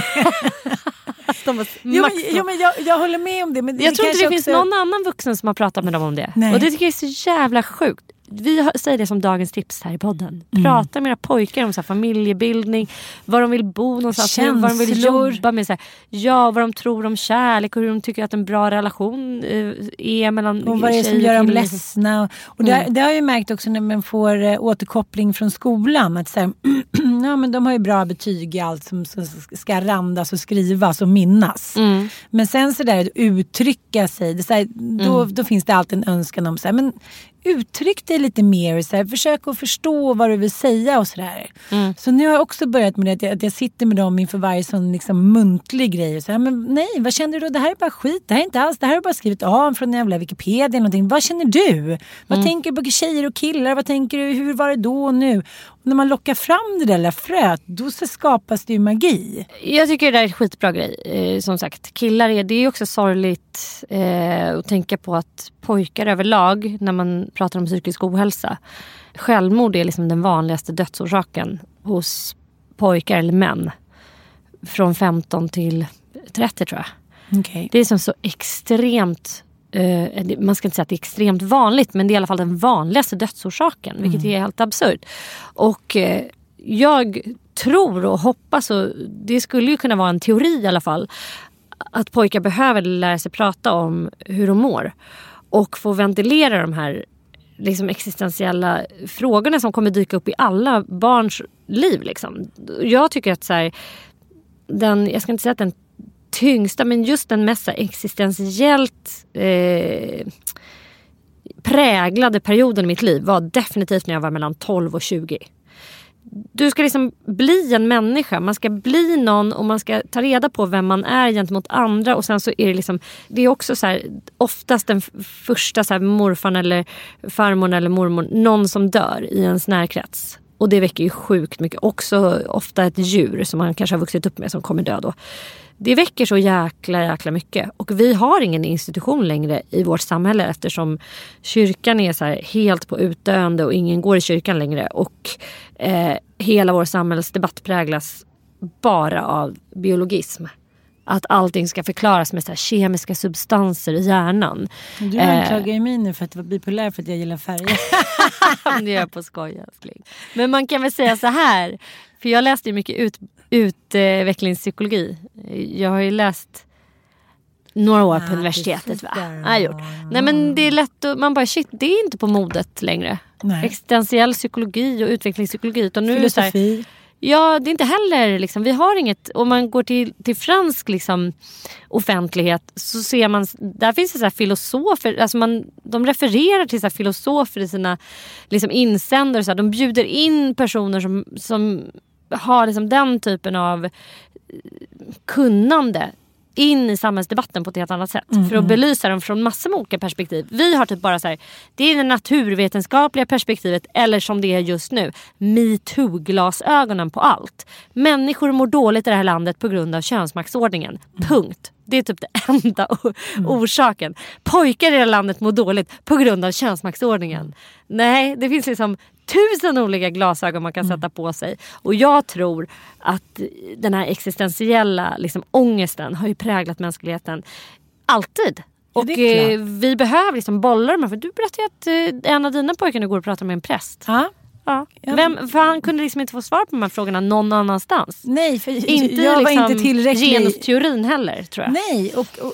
Speaker 2: De har
Speaker 1: Jo, men, jo, men jag, jag håller med om det. Men
Speaker 2: jag tror inte det finns
Speaker 1: också-
Speaker 2: någon annan vuxen som har pratat med dem om det.
Speaker 1: Nej.
Speaker 2: Och det tycker jag är så jävla sjukt. Vi säger det som dagens tips här i podden.
Speaker 1: Mm.
Speaker 2: Prata med era pojkar om så familjebildning, var de vill bo någonstans, hur- vad de vill
Speaker 1: Känslor.
Speaker 2: jobba med. Så här, ja, vad de tror om kärlek och hur de tycker att en bra relation eh, är mellan
Speaker 1: Och vad det är som gör dem ledsna. Och, och det, det har jag märkt också när man får eh, återkoppling från skolan. Att så här, ja, men de har ju bra betyg i allt som ska randas och skrivas och minnas.
Speaker 2: Mm.
Speaker 1: Men sen så där att uttrycka sig. Det så här, då,
Speaker 2: Mm.
Speaker 1: då finns det alltid en önskan om så men uttryck dig lite mer. Så här, försök att förstå vad du vill säga och sådär.
Speaker 2: Mm.
Speaker 1: Så nu har jag också börjat med det att jag, att jag sitter med dem inför varje sån liksom muntlig grej. Och så här, men nej, vad känner du då? Det här är bara skit. Det här är inte alls. Det här är bara skrivit av från en jävla Wikipedia eller någonting. Vad känner du? Vad tänker du på tjejer och killar? Vad tänker du? Hur var det då och nu? När man lockar fram det där lilla fröet, då så skapas det ju magi.
Speaker 2: Jag tycker det där är en skitbra grej. Eh, som sagt, killar är, det är också sorgligt eh, att tänka på att pojkar överlag, när man pratar om psykisk ohälsa, självmord är liksom den vanligaste dödsorsaken hos pojkar eller män. Från 15 till 30 tror jag.
Speaker 1: Okay.
Speaker 2: Det är som så extremt eh, man ska inte säga att det är extremt vanligt men det är i alla fall den vanligaste dödsorsaken. Vilket är helt absurt. Och eh, jag tror och hoppas, och det skulle ju kunna vara en teori i alla fall, att pojkar behöver lära sig prata om hur de mår. Och få ventilera de här liksom existentiella frågorna som kommer dyka upp i alla barns liv. Liksom. Jag tycker att så här, den, jag ska inte säga att den tyngsta, men just den mest existentiellt eh, präglade perioden i mitt liv var definitivt när jag var mellan 12 och 20. Du ska liksom bli en människa. Man ska bli någon och man ska ta reda på vem man är gentemot andra. Och sen så är det liksom, det är också så här, oftast den första så här, morfan eller farmor eller mormor, någon som dör i ens närkrets. Och det väcker ju sjukt mycket. Också ofta ett djur som man kanske har vuxit upp med som kommer dö då. Det väcker så jäkla jäkla mycket. Och vi har ingen institution längre i vårt samhälle eftersom kyrkan är så helt på utdöende och ingen går i kyrkan längre. Och eh, hela vår samhällsdebatt präglas bara av biologism. Att allting ska förklaras med så här kemiska substanser i hjärnan.
Speaker 1: Du anklagar ju mig nu för att vara bipolär för att jag gillar färger.
Speaker 2: det gör jag på skoj älskling. Men man kan väl säga så här. För jag läste mycket ut, utvecklingspsykologi. Jag har ju läst några år på
Speaker 1: Ah,
Speaker 2: universitetet. Va? Ja, gjort. Nej men det är lätt att, man bara shit det är inte på modet längre.
Speaker 1: Nej.
Speaker 2: Existentiell psykologi och utvecklingspsykologi. Utan nu är det så här,
Speaker 1: Filosofi.
Speaker 2: Ja, det är inte heller liksom, vi har inget, om man går till, till fransk liksom, offentlighet så ser man, där finns det så här filosofer, alltså man, de refererar till så här filosofer i sina liksom, insändare. Så här, de bjuder in personer som, som har liksom, den typen av eh, kunnande in i samhällsdebatten på ett helt annat sätt. För att belysa dem från massor med olika perspektiv. Vi har typ bara så här, det är det naturvetenskapliga perspektivet eller som det är just nu, metoo-glasögonen på allt. Människor mår dåligt i det här landet på grund av könsmaktsordningen. Punkt. Det är typ det enda o- orsaken. Pojkar i det här landet mår dåligt på grund av könsmaktsordningen. Nej, det finns liksom tusen olika glasögon man kan sätta på sig. Och jag tror att den här existentiella liksom, ångesten har ju präglat mänskligheten alltid. Och eh, vi behöver liksom bolla de här. För du berättade att eh, en av dina pojkar nu går och pratar med en präst.
Speaker 1: Ja.
Speaker 2: Ja. Vem, för han kunde liksom inte få svar på de här frågorna någon annanstans.
Speaker 1: Nej, för
Speaker 2: Inte
Speaker 1: jag var
Speaker 2: liksom
Speaker 1: inte tillräcklig.
Speaker 2: genusteorin heller tror jag.
Speaker 1: Nej, och, och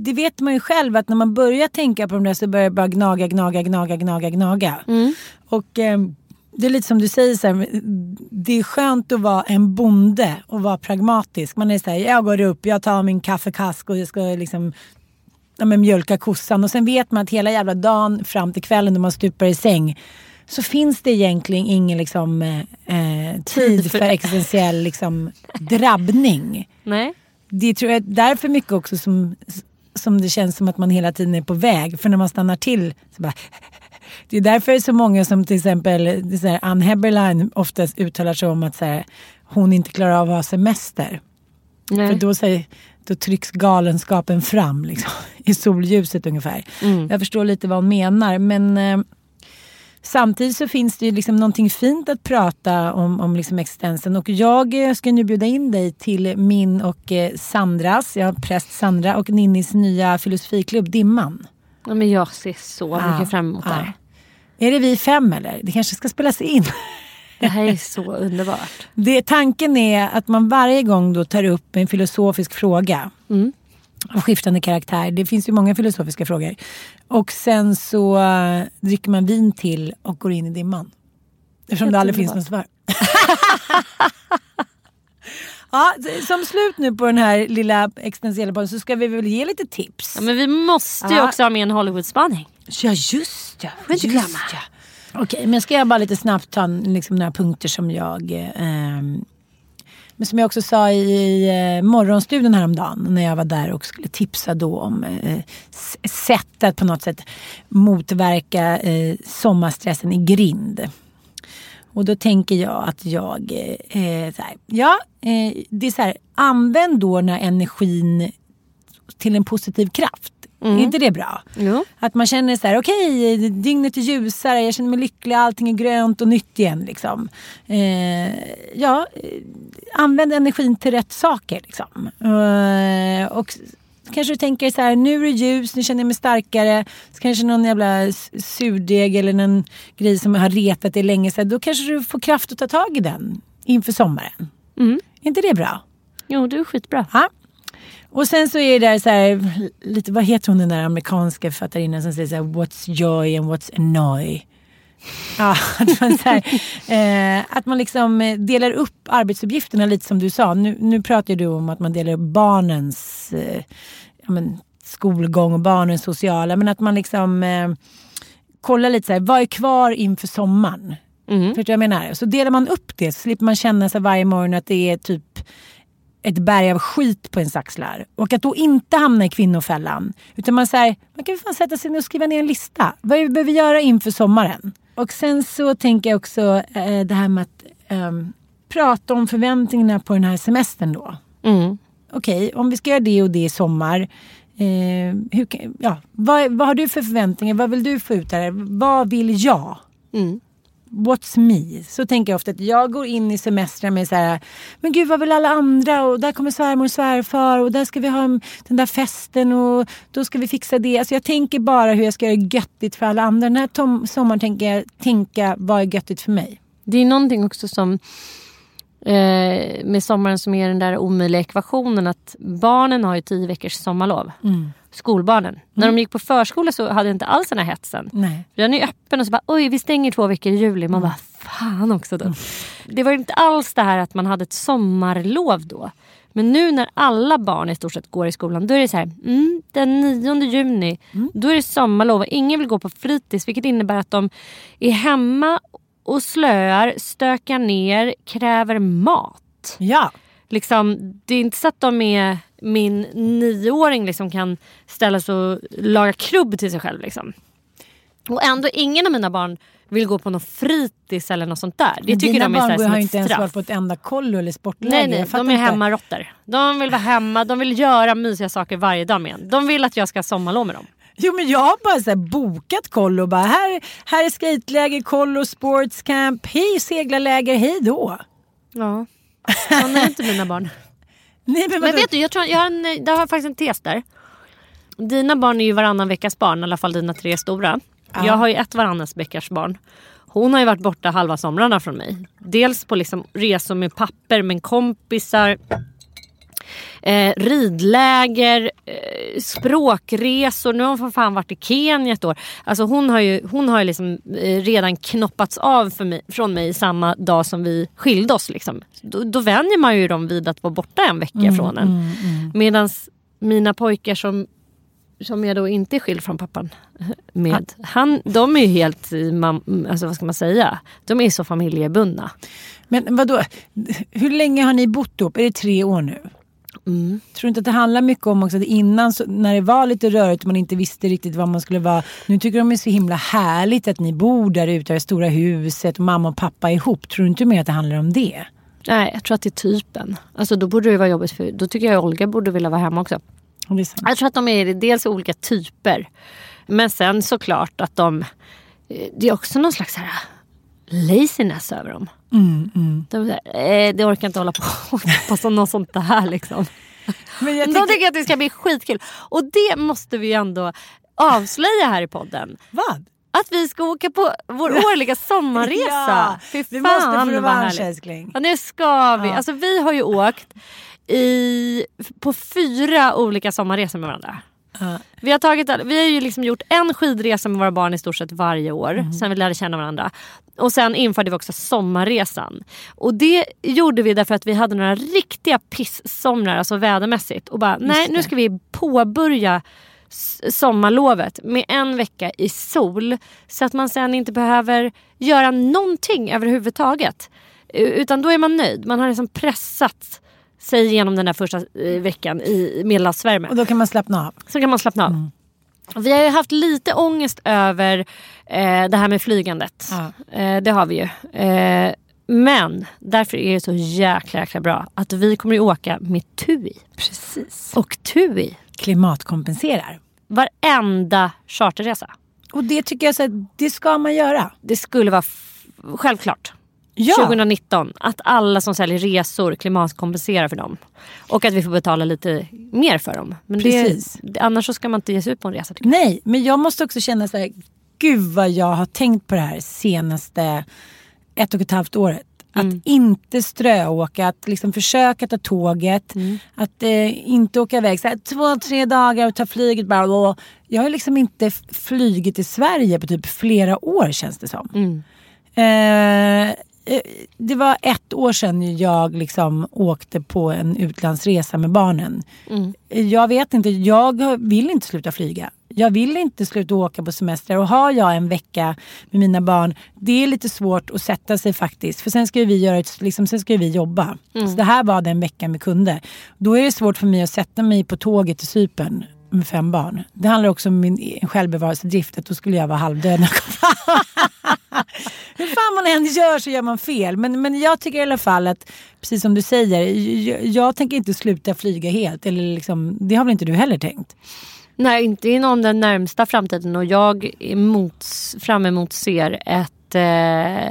Speaker 1: det vet man ju själv att när man börjar tänka på de där så börjar det bara gnaga, gnaga, gnaga, gnaga, gnaga.
Speaker 2: Mm.
Speaker 1: Och eh, det är lite som du säger, så här, det är skönt att vara en bonde och vara pragmatisk. Man är så här, jag går upp, jag tar min kaffekask och jag ska liksom ja, men mjölka kossan. Och sen vet man att hela jävla dagen fram till kvällen när man stupar i säng så finns det egentligen ingen liksom, eh, eh, tid för existentiell liksom, drabbning
Speaker 2: Nej.
Speaker 1: det tror jag är därför mycket också som, som det känns som att man hela tiden är på väg. För när man stannar till så bara... Det är därför det är så många som till exempel så här, Ann Heberlein oftast uttalar sig om att så här, hon inte klarar av att ha semester.
Speaker 2: Nej.
Speaker 1: För då, säger, då trycks galenskapen fram liksom, i solljuset ungefär. Jag förstår lite vad hon menar men eh, Samtidigt så finns det ju liksom någonting fint att prata om, om liksom existensen. Och jag eh, ska nu bjuda in dig till min och eh, Sandras, jag har präst Sandra och Ninnis nya filosofiklubb Dimman.
Speaker 2: Ja, men jag ser så
Speaker 1: Ja,
Speaker 2: mycket fram emot det här.
Speaker 1: Är det vi fem eller? Det kanske ska spelas in.
Speaker 2: Det här är så underbart.
Speaker 1: Det, tanken är att man varje gång då tar upp en filosofisk fråga
Speaker 2: Mm.
Speaker 1: Av skiftande karaktär. Det finns ju många filosofiska frågor. Och sen så eh, dricker man vin till och går in i dimman. Eftersom det aldrig finns något svar. ja, som slut nu på den här lilla existentiella podden så ska vi väl ge lite tips.
Speaker 2: Ja, men vi måste ju också ha med en Hollywood-spaning.
Speaker 1: Ja just ja.
Speaker 2: Får inte glömma.
Speaker 1: Ja. Okej, men ska jag bara lite snabbt ta liksom, några punkter som jag... Eh, men som jag också sa i eh, morgonstudion häromdagen när jag var där och skulle tipsa då om eh, sätt att på något sätt motverka eh, sommarstressen i grind. Och då tänker jag att jag, eh, eh så här, ja, eh, det är så här, använd då den här energin till en positiv kraft. Är inte det bra?
Speaker 2: Jo.
Speaker 1: Att man känner så här, okej, dygnet är ljusare, jag känner mig lycklig, allting är grönt och nytt igen. Liksom. Eh, ja, eh, använd energin till rätt saker. Liksom. Eh, och kanske du tänker så här, nu är det ljus, nu känner jag mig starkare. Så kanske någon jävla surdeg eller någon grej som har retat dig länge. Så här, då kanske du får kraft att ta tag i den inför sommaren.
Speaker 2: Mm.
Speaker 1: Är inte det bra?
Speaker 2: Jo, du är skitbra.
Speaker 1: Ja. Och sen så är det där så här, lite, vad heter hon den där amerikanska författarinnan som säger så här, what's joy and what's annoy? Ja, att man, så här, eh, att man liksom eh, delar upp arbetsuppgifterna lite som du sa. Nu, nu pratar du om att man delar upp barnens eh, ja, men, skolgång och barnens sociala. Men att man liksom eh, kollar lite så här, vad är kvar inför sommaren?
Speaker 2: Mm.
Speaker 1: Förstår du vad jag menar? Så delar man upp det så slipper man känna sig varje morgon att det är typ ett berg av skit på ens axlar. Och att då inte hamna i kvinnofällan. Utan man säger, man kan fan sätta sig ner och skriva ner en lista. Vad det vi behöver göra inför sommaren? Och sen så tänker jag också eh, det här med att ehm, prata om förväntningarna på den här semestern då.
Speaker 2: Mm.
Speaker 1: Okej, om vi ska göra det och det i sommar. Eh, hur, ja, vad, vad har du för förväntningar? Vad vill du få ut där? Vad vill jag?
Speaker 2: Mm.
Speaker 1: What's me? Så tänker jag ofta att jag går in i semestrar med så här, men gud vad vill alla andra och där kommer svärmor och svärfar och där ska vi ha en- den där festen och då ska vi fixa det. Alltså jag tänker bara hur jag ska göra det göttigt för alla andra. Den här tom- sommaren tänker jag tänka vad är göttigt för mig.
Speaker 2: Det är någonting också som eh, med sommaren som är den där omöjliga ekvationen att barnen har ju tio veckors sommarlov.
Speaker 1: Mm.
Speaker 2: Skolbarnen. När de gick på förskola så hade jag inte alls den här hetsen.
Speaker 1: Nej.
Speaker 2: Den är öppen och så bara oj vi stänger två veckor i juli. Man bara fan också då. Det var inte alls det här att man hade ett sommarlov då. Men nu när alla barn i stort sett går i skolan då är det så här, mm, den 9 juni då är det sommarlov och ingen vill gå på fritids vilket innebär att de är hemma och slöar, stökar ner, kräver mat.
Speaker 1: Ja.
Speaker 2: Liksom, det är inte så att de är min nioåring liksom kan ställa sig och laga krubb till sig själv. Liksom. Och ändå ingen av mina barn vill gå på någon fritids eller något sånt där. Det
Speaker 1: Men
Speaker 2: tycker
Speaker 1: dina
Speaker 2: de är
Speaker 1: barn har ju inte ens
Speaker 2: straff.
Speaker 1: varit på ett enda kollo eller sportläger.
Speaker 2: Nej, nej, de är
Speaker 1: inte.
Speaker 2: hemmaråttor. De vill vara hemma, de vill göra mysiga saker varje dag med en. De vill att jag ska sommarlov med dem.
Speaker 1: Jo men jag har bara så bokat kollo bara här, här är skateläger, kollo, sportscamp, hej seglarläger, hej då.
Speaker 2: Ja, sådana är inte mina barn.
Speaker 1: Nej, men
Speaker 2: Men vet du, jag, tror, jag, har en, jag har faktiskt en tes där. Dina barn är ju varannan veckas barn, i alla fall dina tre stora. Jag har ju ett varannan veckas barn. Hon har ju varit borta halva somrarna från mig. Dels på liksom resor med papper, med kompisar. Eh, ridläger, eh, språkresor. Nu har hon för fan varit i Kenya ett år. Alltså hon har ju, hon har ju liksom, eh, redan knoppats av för mig, från mig samma dag som vi skilde oss. Liksom. Då, då vänjer man ju dem vid att vara borta en vecka från en. Medan mina pojkar som, som jag då inte är skild från pappan med. Han, de är ju helt, mam- alltså vad ska man säga, de är så familjebundna.
Speaker 1: Men vadå, hur länge har ni bott ihop? Är det tre år nu?
Speaker 2: Mm.
Speaker 1: Tror du inte att det handlar mycket om också att innan så, när det var lite rörigt och man inte visste riktigt vad man skulle vara. Nu tycker de det är så himla härligt att ni bor där ute i det stora huset och mamma och pappa är ihop. Tror du inte mer att det handlar om det?
Speaker 2: Nej, jag tror att det är typen. Alltså då borde det vara jobbigt för då tycker jag Olga borde vilja vara hemma också. Jag tror att de är dels olika typer. Men sen såklart att de... eh, Det är också någon slags här laziness över dem. De är så här, eh, det orkar inte hålla på passa något sånt där liksom.
Speaker 1: Men jag
Speaker 2: De
Speaker 1: tänker,
Speaker 2: tycker att det ska bli skitkul. Och det måste vi ju ändå avslöja här i podden.
Speaker 1: vad?
Speaker 2: Att vi ska åka på vår årliga sommarresa.
Speaker 1: Ja,
Speaker 2: Fy
Speaker 1: vi måste få
Speaker 2: fan vad
Speaker 1: revansch
Speaker 2: härligt.
Speaker 1: älskling.
Speaker 2: Ja, nu ska vi. Alltså, vi har ju åkt i, på fyra olika sommarresor med varandra.
Speaker 1: Ja.
Speaker 2: Vi har, tagit, vi har ju liksom gjort en skidresa med våra barn i stort sett varje år.
Speaker 1: Mm.
Speaker 2: Sen vi lärde känna varandra. Och sen införde vi också sommarresan. Och det gjorde vi därför att vi hade några riktiga pissomrar, alltså vädermässigt. Och bara, nej nu ska vi påbörja sommarlovet med en vecka i sol. Så att man sen inte behöver göra någonting överhuvudtaget. Utan då är man nöjd. Man har liksom pressat sig igenom den där första eh, veckan i medelhavsvärme.
Speaker 1: Och då kan man slappna av.
Speaker 2: Så kan man slappna av. Vi har ju haft lite ångest över eh, det här med flygandet.
Speaker 1: Ja.
Speaker 2: Eh, det har vi ju. Eh, men därför är det så jäkla, jäkla bra att vi kommer att åka med TUI.
Speaker 1: Precis.
Speaker 2: Och TUI,
Speaker 1: Klimatkompenserar.
Speaker 2: varenda charterresa.
Speaker 1: Och det tycker jag så att det ska man göra.
Speaker 2: Det skulle vara självklart.
Speaker 1: Ja.
Speaker 2: 2019 att alla som säljer resor klimatkompenserar för dem. Och att vi får betala lite mer för dem. Men
Speaker 1: Precis.
Speaker 2: Det, annars så ska man inte ge sig ut på en resa.
Speaker 1: Nej, men jag måste också känna så här, gud vad jag har tänkt på det här senaste ett och ett halvt året. Att inte ströåka, att liksom försöka ta tåget, att eh, inte åka iväg så här, två, tre dagar och ta flyget. Bara, och jag har liksom inte f- flugit i Sverige på typ flera år känns det som. Eh, eh, det var ett år sedan jag liksom åkte på en utlandsresa med barnen. Jag vet inte, jag vill inte sluta flyga. Jag vill inte sluta åka på semester och har jag en vecka med mina barn, det är lite svårt att sätta sig faktiskt. För sen ska vi, göra ett, liksom, sen ska vi jobba. Så det här var den veckan vi kunde. Då är det svårt för mig att sätta mig på tåget till Cypern med fem barn. Det handlar också om min självbevarelsedrift, att då skulle jag vara halvdöd när jag kom. Hur fan man än gör så gör man fel. Men, men jag tycker i alla fall att, precis som du säger, jag, jag tänker inte sluta flyga helt. Eller liksom, det har väl inte du heller tänkt?
Speaker 2: Nej, inte inom den närmsta framtiden och jag emots, fram emot ser ett eh,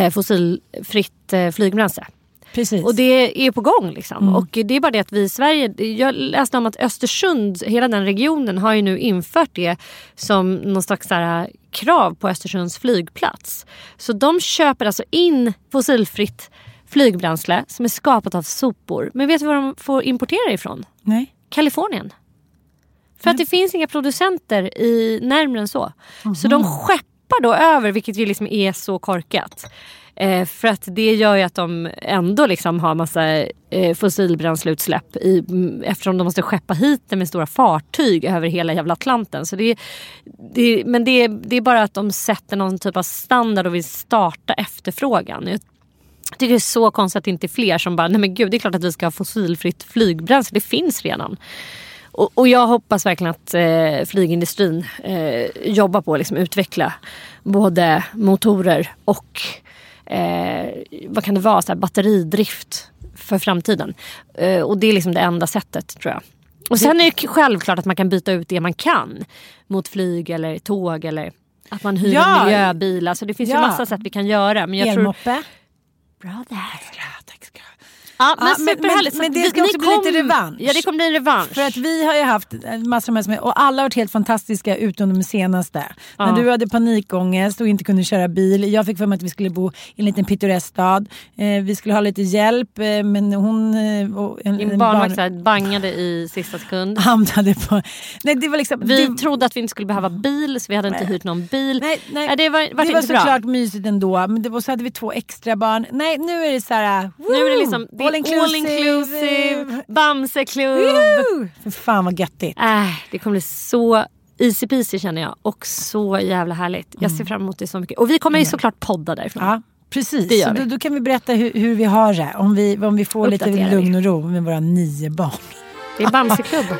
Speaker 2: eh, fossilfritt eh, flygbränsle.
Speaker 1: Precis.
Speaker 2: Och det är på gång. Liksom. Och det är bara det att vi i Sverige, jag läste om att Östersund, hela den regionen har ju nu infört det som någon slags så här, krav på Östersunds flygplats. Så de köper alltså in fossilfritt flygbränsle som är skapat av sopor. Men vet du var de får importera ifrån?
Speaker 1: Nej.
Speaker 2: Kalifornien. För att det finns inga producenter i närmare än så. Så de skeppar då över, vilket ju liksom är så korkat. Eh, för att det gör ju att de ändå liksom har massa eh, fossilbränsleutsläpp i, mm, eftersom de måste skeppa hit det med stora fartyg över hela jävla Atlanten. Så det, det, men det, det är bara att de sätter någon typ av standard och vill starta efterfrågan. Jag tycker det är så konstigt att det inte är fler som bara, nej men gud det är klart att vi ska ha fossilfritt flygbränsle. Det finns redan. Och, och jag hoppas verkligen att eh, flygindustrin eh, jobbar på att liksom, utveckla både motorer och eh, vad kan det vara, så här, batteridrift för framtiden. Eh, och det är liksom det enda sättet tror jag. Och sen är det självklart att man kan byta ut det man kan mot flyg eller tåg eller att man hyr
Speaker 1: Ja.
Speaker 2: en miljöbil. Alltså det finns
Speaker 1: Ja.
Speaker 2: ju massa sätt vi kan göra. Men jag tror...
Speaker 1: Elmoppe.
Speaker 2: Bra där.
Speaker 1: Tack ska du ha.
Speaker 2: Ja, men
Speaker 1: Ja,
Speaker 2: superhärligt.
Speaker 1: men- men det ska också bli lite revansch.
Speaker 2: Ja det kommer bli en revansch.
Speaker 1: För att vi har ju haft massor med och alla har varit helt fantastiska utom de senaste.
Speaker 2: Ja.
Speaker 1: När du hade panikångest och inte kunde köra bil. Jag fick för mig att vi skulle bo i en liten pittoresk stad. Eh, vi skulle ha lite hjälp eh, men hon... Eh, och en,
Speaker 2: Din barnvakt
Speaker 1: barn-
Speaker 2: bangade i sista sekund.
Speaker 1: hamnade på... Nej, det var liksom,
Speaker 2: Vi
Speaker 1: det,
Speaker 2: trodde att vi inte skulle behöva bil så vi hade inte hyrt någon bil.
Speaker 1: Nej, nej.
Speaker 2: Ja, det var, var,
Speaker 1: det var såklart mysigt ändå, men det var, så hade vi två extra barn. Nej, nu är det så här...
Speaker 2: Nu är det liksom det är all inclusive, Bamseklubb.
Speaker 1: För fan vad göttigt.
Speaker 2: Äh, det kommer bli så easy peasy känner jag. Och så jävla härligt. Jag ser fram emot det så mycket. Och vi kommer ju såklart podda därifrån.
Speaker 1: Ja, precis.
Speaker 2: Det gör
Speaker 1: så
Speaker 2: vi.
Speaker 1: då, då kan vi berätta hur, hur vi har det. Om vi, om vi får lite
Speaker 2: Uppdaterar
Speaker 1: lugn och ro med våra nio barn.
Speaker 2: Det är Bamseklubb.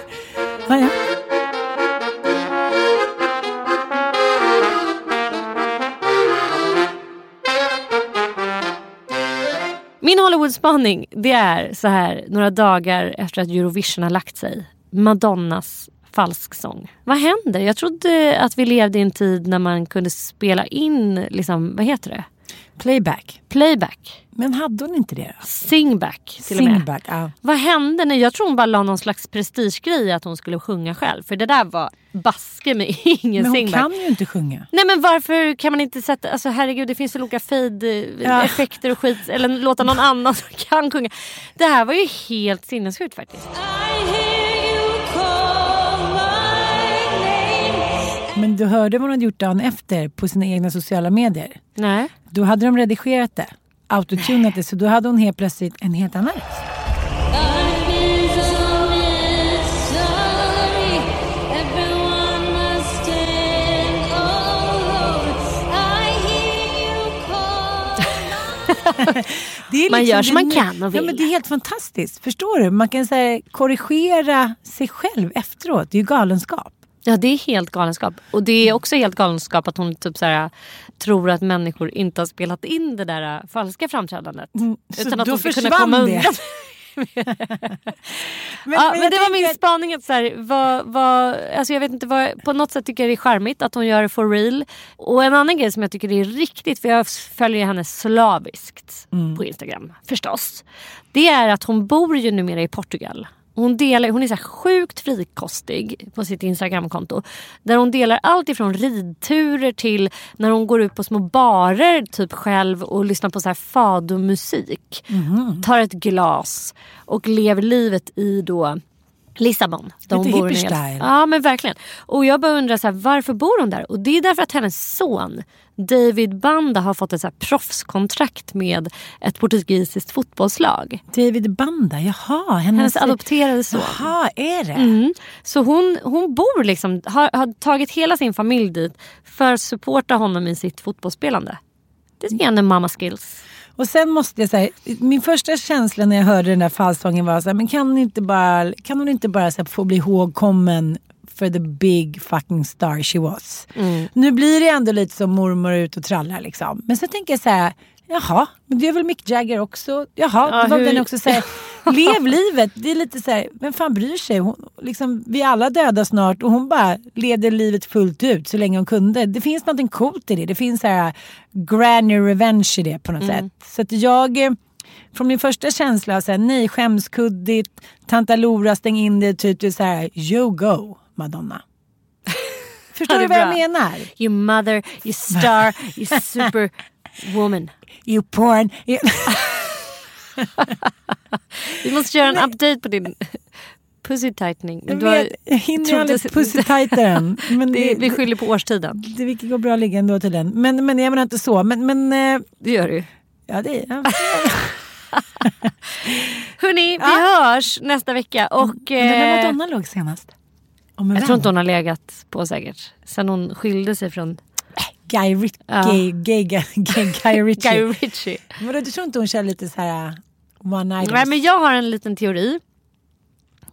Speaker 1: Ja, ja.
Speaker 2: Min Hollywood-spaning det är så här några dagar efter att Eurovision har lagt sig. Madonnas falsksång. Vad händer? Jag trodde att vi levde i en tid när man kunde spela in, liksom, vad heter det?
Speaker 1: Playback.
Speaker 2: Playback.
Speaker 1: Men hade hon inte det?
Speaker 2: Singback till och med.
Speaker 1: Singback, ja.
Speaker 2: Vad hände? Jag tror hon bara la någon slags prestigegrej att hon skulle sjunga själv. För det där var baske med ingen
Speaker 1: Men hon
Speaker 2: singback.
Speaker 1: kan ju inte sjunga.
Speaker 2: Nej men varför kan man inte sätta, alltså herregud det finns väl olika fade-effekter och skit. Eller låta någon annan som kan sjunga. Det här var ju helt sinnessjukt faktiskt.
Speaker 1: Men du hörde vad hon hade gjort dagen efter på sina egna sociala medier.
Speaker 2: Nej.
Speaker 1: Då hade de redigerat det, autotunat det, så då hade hon helt plötsligt en helt annan röst. Det är
Speaker 2: Man gör som man kan och
Speaker 1: Ja,
Speaker 2: vill.
Speaker 1: men det är helt fantastiskt. Förstår du? Man kan så här, korrigera sig själv efteråt. Det är ju galenskap.
Speaker 2: Ja det är helt galenskap. Och det är också helt galenskap att hon typ så här, tror att människor inte har spelat in det där äh, falska framträdandet.
Speaker 1: Mm,
Speaker 2: Utan att de ska kunna komma
Speaker 1: det.
Speaker 2: undan.
Speaker 1: Men,
Speaker 2: ja, men det var min
Speaker 1: att-
Speaker 2: spaning. Att så här, vad, vad, alltså jag vet inte, vad, på något sätt tycker jag det är charmigt att hon gör det for real. Och en annan grej som jag tycker är riktigt, för jag följer henne slaviskt
Speaker 1: Mm.
Speaker 2: på Instagram förstås. Det är att hon bor ju numera i Portugal. Hon, delar, hon är så sjukt frikostig på sitt Instagramkonto. Där hon delar allt ifrån ridturer till när hon går ut på små barer typ själv och lyssnar på så här fadomusik. Tar ett glas och lever livet i då Lissabon. där
Speaker 1: Lite
Speaker 2: bor. Ja men verkligen. Och jag bara undrar så här, varför bor hon där? Och det är därför att hennes son David Banda har fått ett så här proffskontrakt med ett portugisiskt fotbollslag.
Speaker 1: David Banda, jaha. Hennes,
Speaker 2: Hennes adopterade son.
Speaker 1: Jaha, är det?
Speaker 2: Mm. Så hon, hon bor liksom, har, har tagit hela sin familj dit för att supporta honom i sitt fotbollsspelande. Det är en mamma skills.
Speaker 1: Och sen måste jag säga, min första känsla när jag hörde den där fallsången var så här, men kan hon inte bara, kan hon inte bara så här, få bli ihågkommen för the big fucking star she was.
Speaker 2: Mm.
Speaker 1: Nu blir det ändå lite som mormor ut och trallar liksom. Men så tänker jag så här, jaha, men det är väl Mick Jagger också. Jaha,
Speaker 2: Ja,
Speaker 1: det var
Speaker 2: hur-
Speaker 1: den också så här, lev livet. Det är lite så här, vem fan bryr sig? Hon, liksom, vi är alla döda snart och hon bara levde livet fullt ut så länge hon kunde. Det finns något coolt i det. Det finns så här granny revenge i det på något
Speaker 2: Mm.
Speaker 1: sätt. Så att jag, eh, från min första känsla, så här, nej skämskuddigt, tanta Lora stäng in det, typ är så här, you go Madonna. Förstår du vad jag
Speaker 2: bra.
Speaker 1: menar?
Speaker 2: You mother, you star, you superwoman.
Speaker 1: You porn. You...
Speaker 2: Vi måste göra en update på din pussy tightening.
Speaker 1: Jag,
Speaker 2: du har-
Speaker 1: jag hinner aldrig pussytajtaren. Men
Speaker 2: det,
Speaker 1: det,
Speaker 2: vi skyller på årstiden.
Speaker 1: det, det går bra att ligga ändå till den. Men, men jag menar inte så. Men, men eh,
Speaker 2: Det gör du.
Speaker 1: ja, det ja.
Speaker 2: Hörni, vi hörs nästa vecka. Och,
Speaker 1: när
Speaker 2: eh,
Speaker 1: Madonna låg senast?
Speaker 2: Jag
Speaker 1: vän.
Speaker 2: tror inte hon har legat på säkert. Sen hon skilde sig från
Speaker 1: Guy, Rit-
Speaker 2: Ja.
Speaker 1: gay, gay, gay, Guy Ritchie.
Speaker 2: Guy Ritchie.
Speaker 1: Men du tror inte hon kör lite så här one night
Speaker 2: Nej, men jag har en liten teori.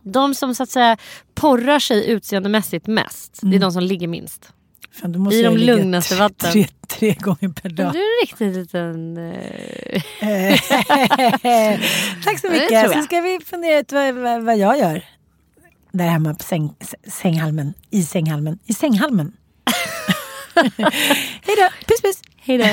Speaker 2: De som så att säga porrar sig utseendemässigt mest, det är de som ligger minst.
Speaker 1: Fan, då måste
Speaker 2: i de lugnaste
Speaker 1: tre,
Speaker 2: vatten.
Speaker 1: Tre, tre gånger per
Speaker 2: Du
Speaker 1: dag.
Speaker 2: är en riktigt liten... Eh...
Speaker 1: Tack så mycket. Så
Speaker 2: jag.
Speaker 1: ska vi fundera ut vad, vad, vad jag gör. Där hemma på säng, sänghalmen. I sänghalmen. I sänghalmen. Hej då. Puss puss.
Speaker 2: Hej då.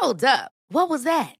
Speaker 4: Hold up. What was that?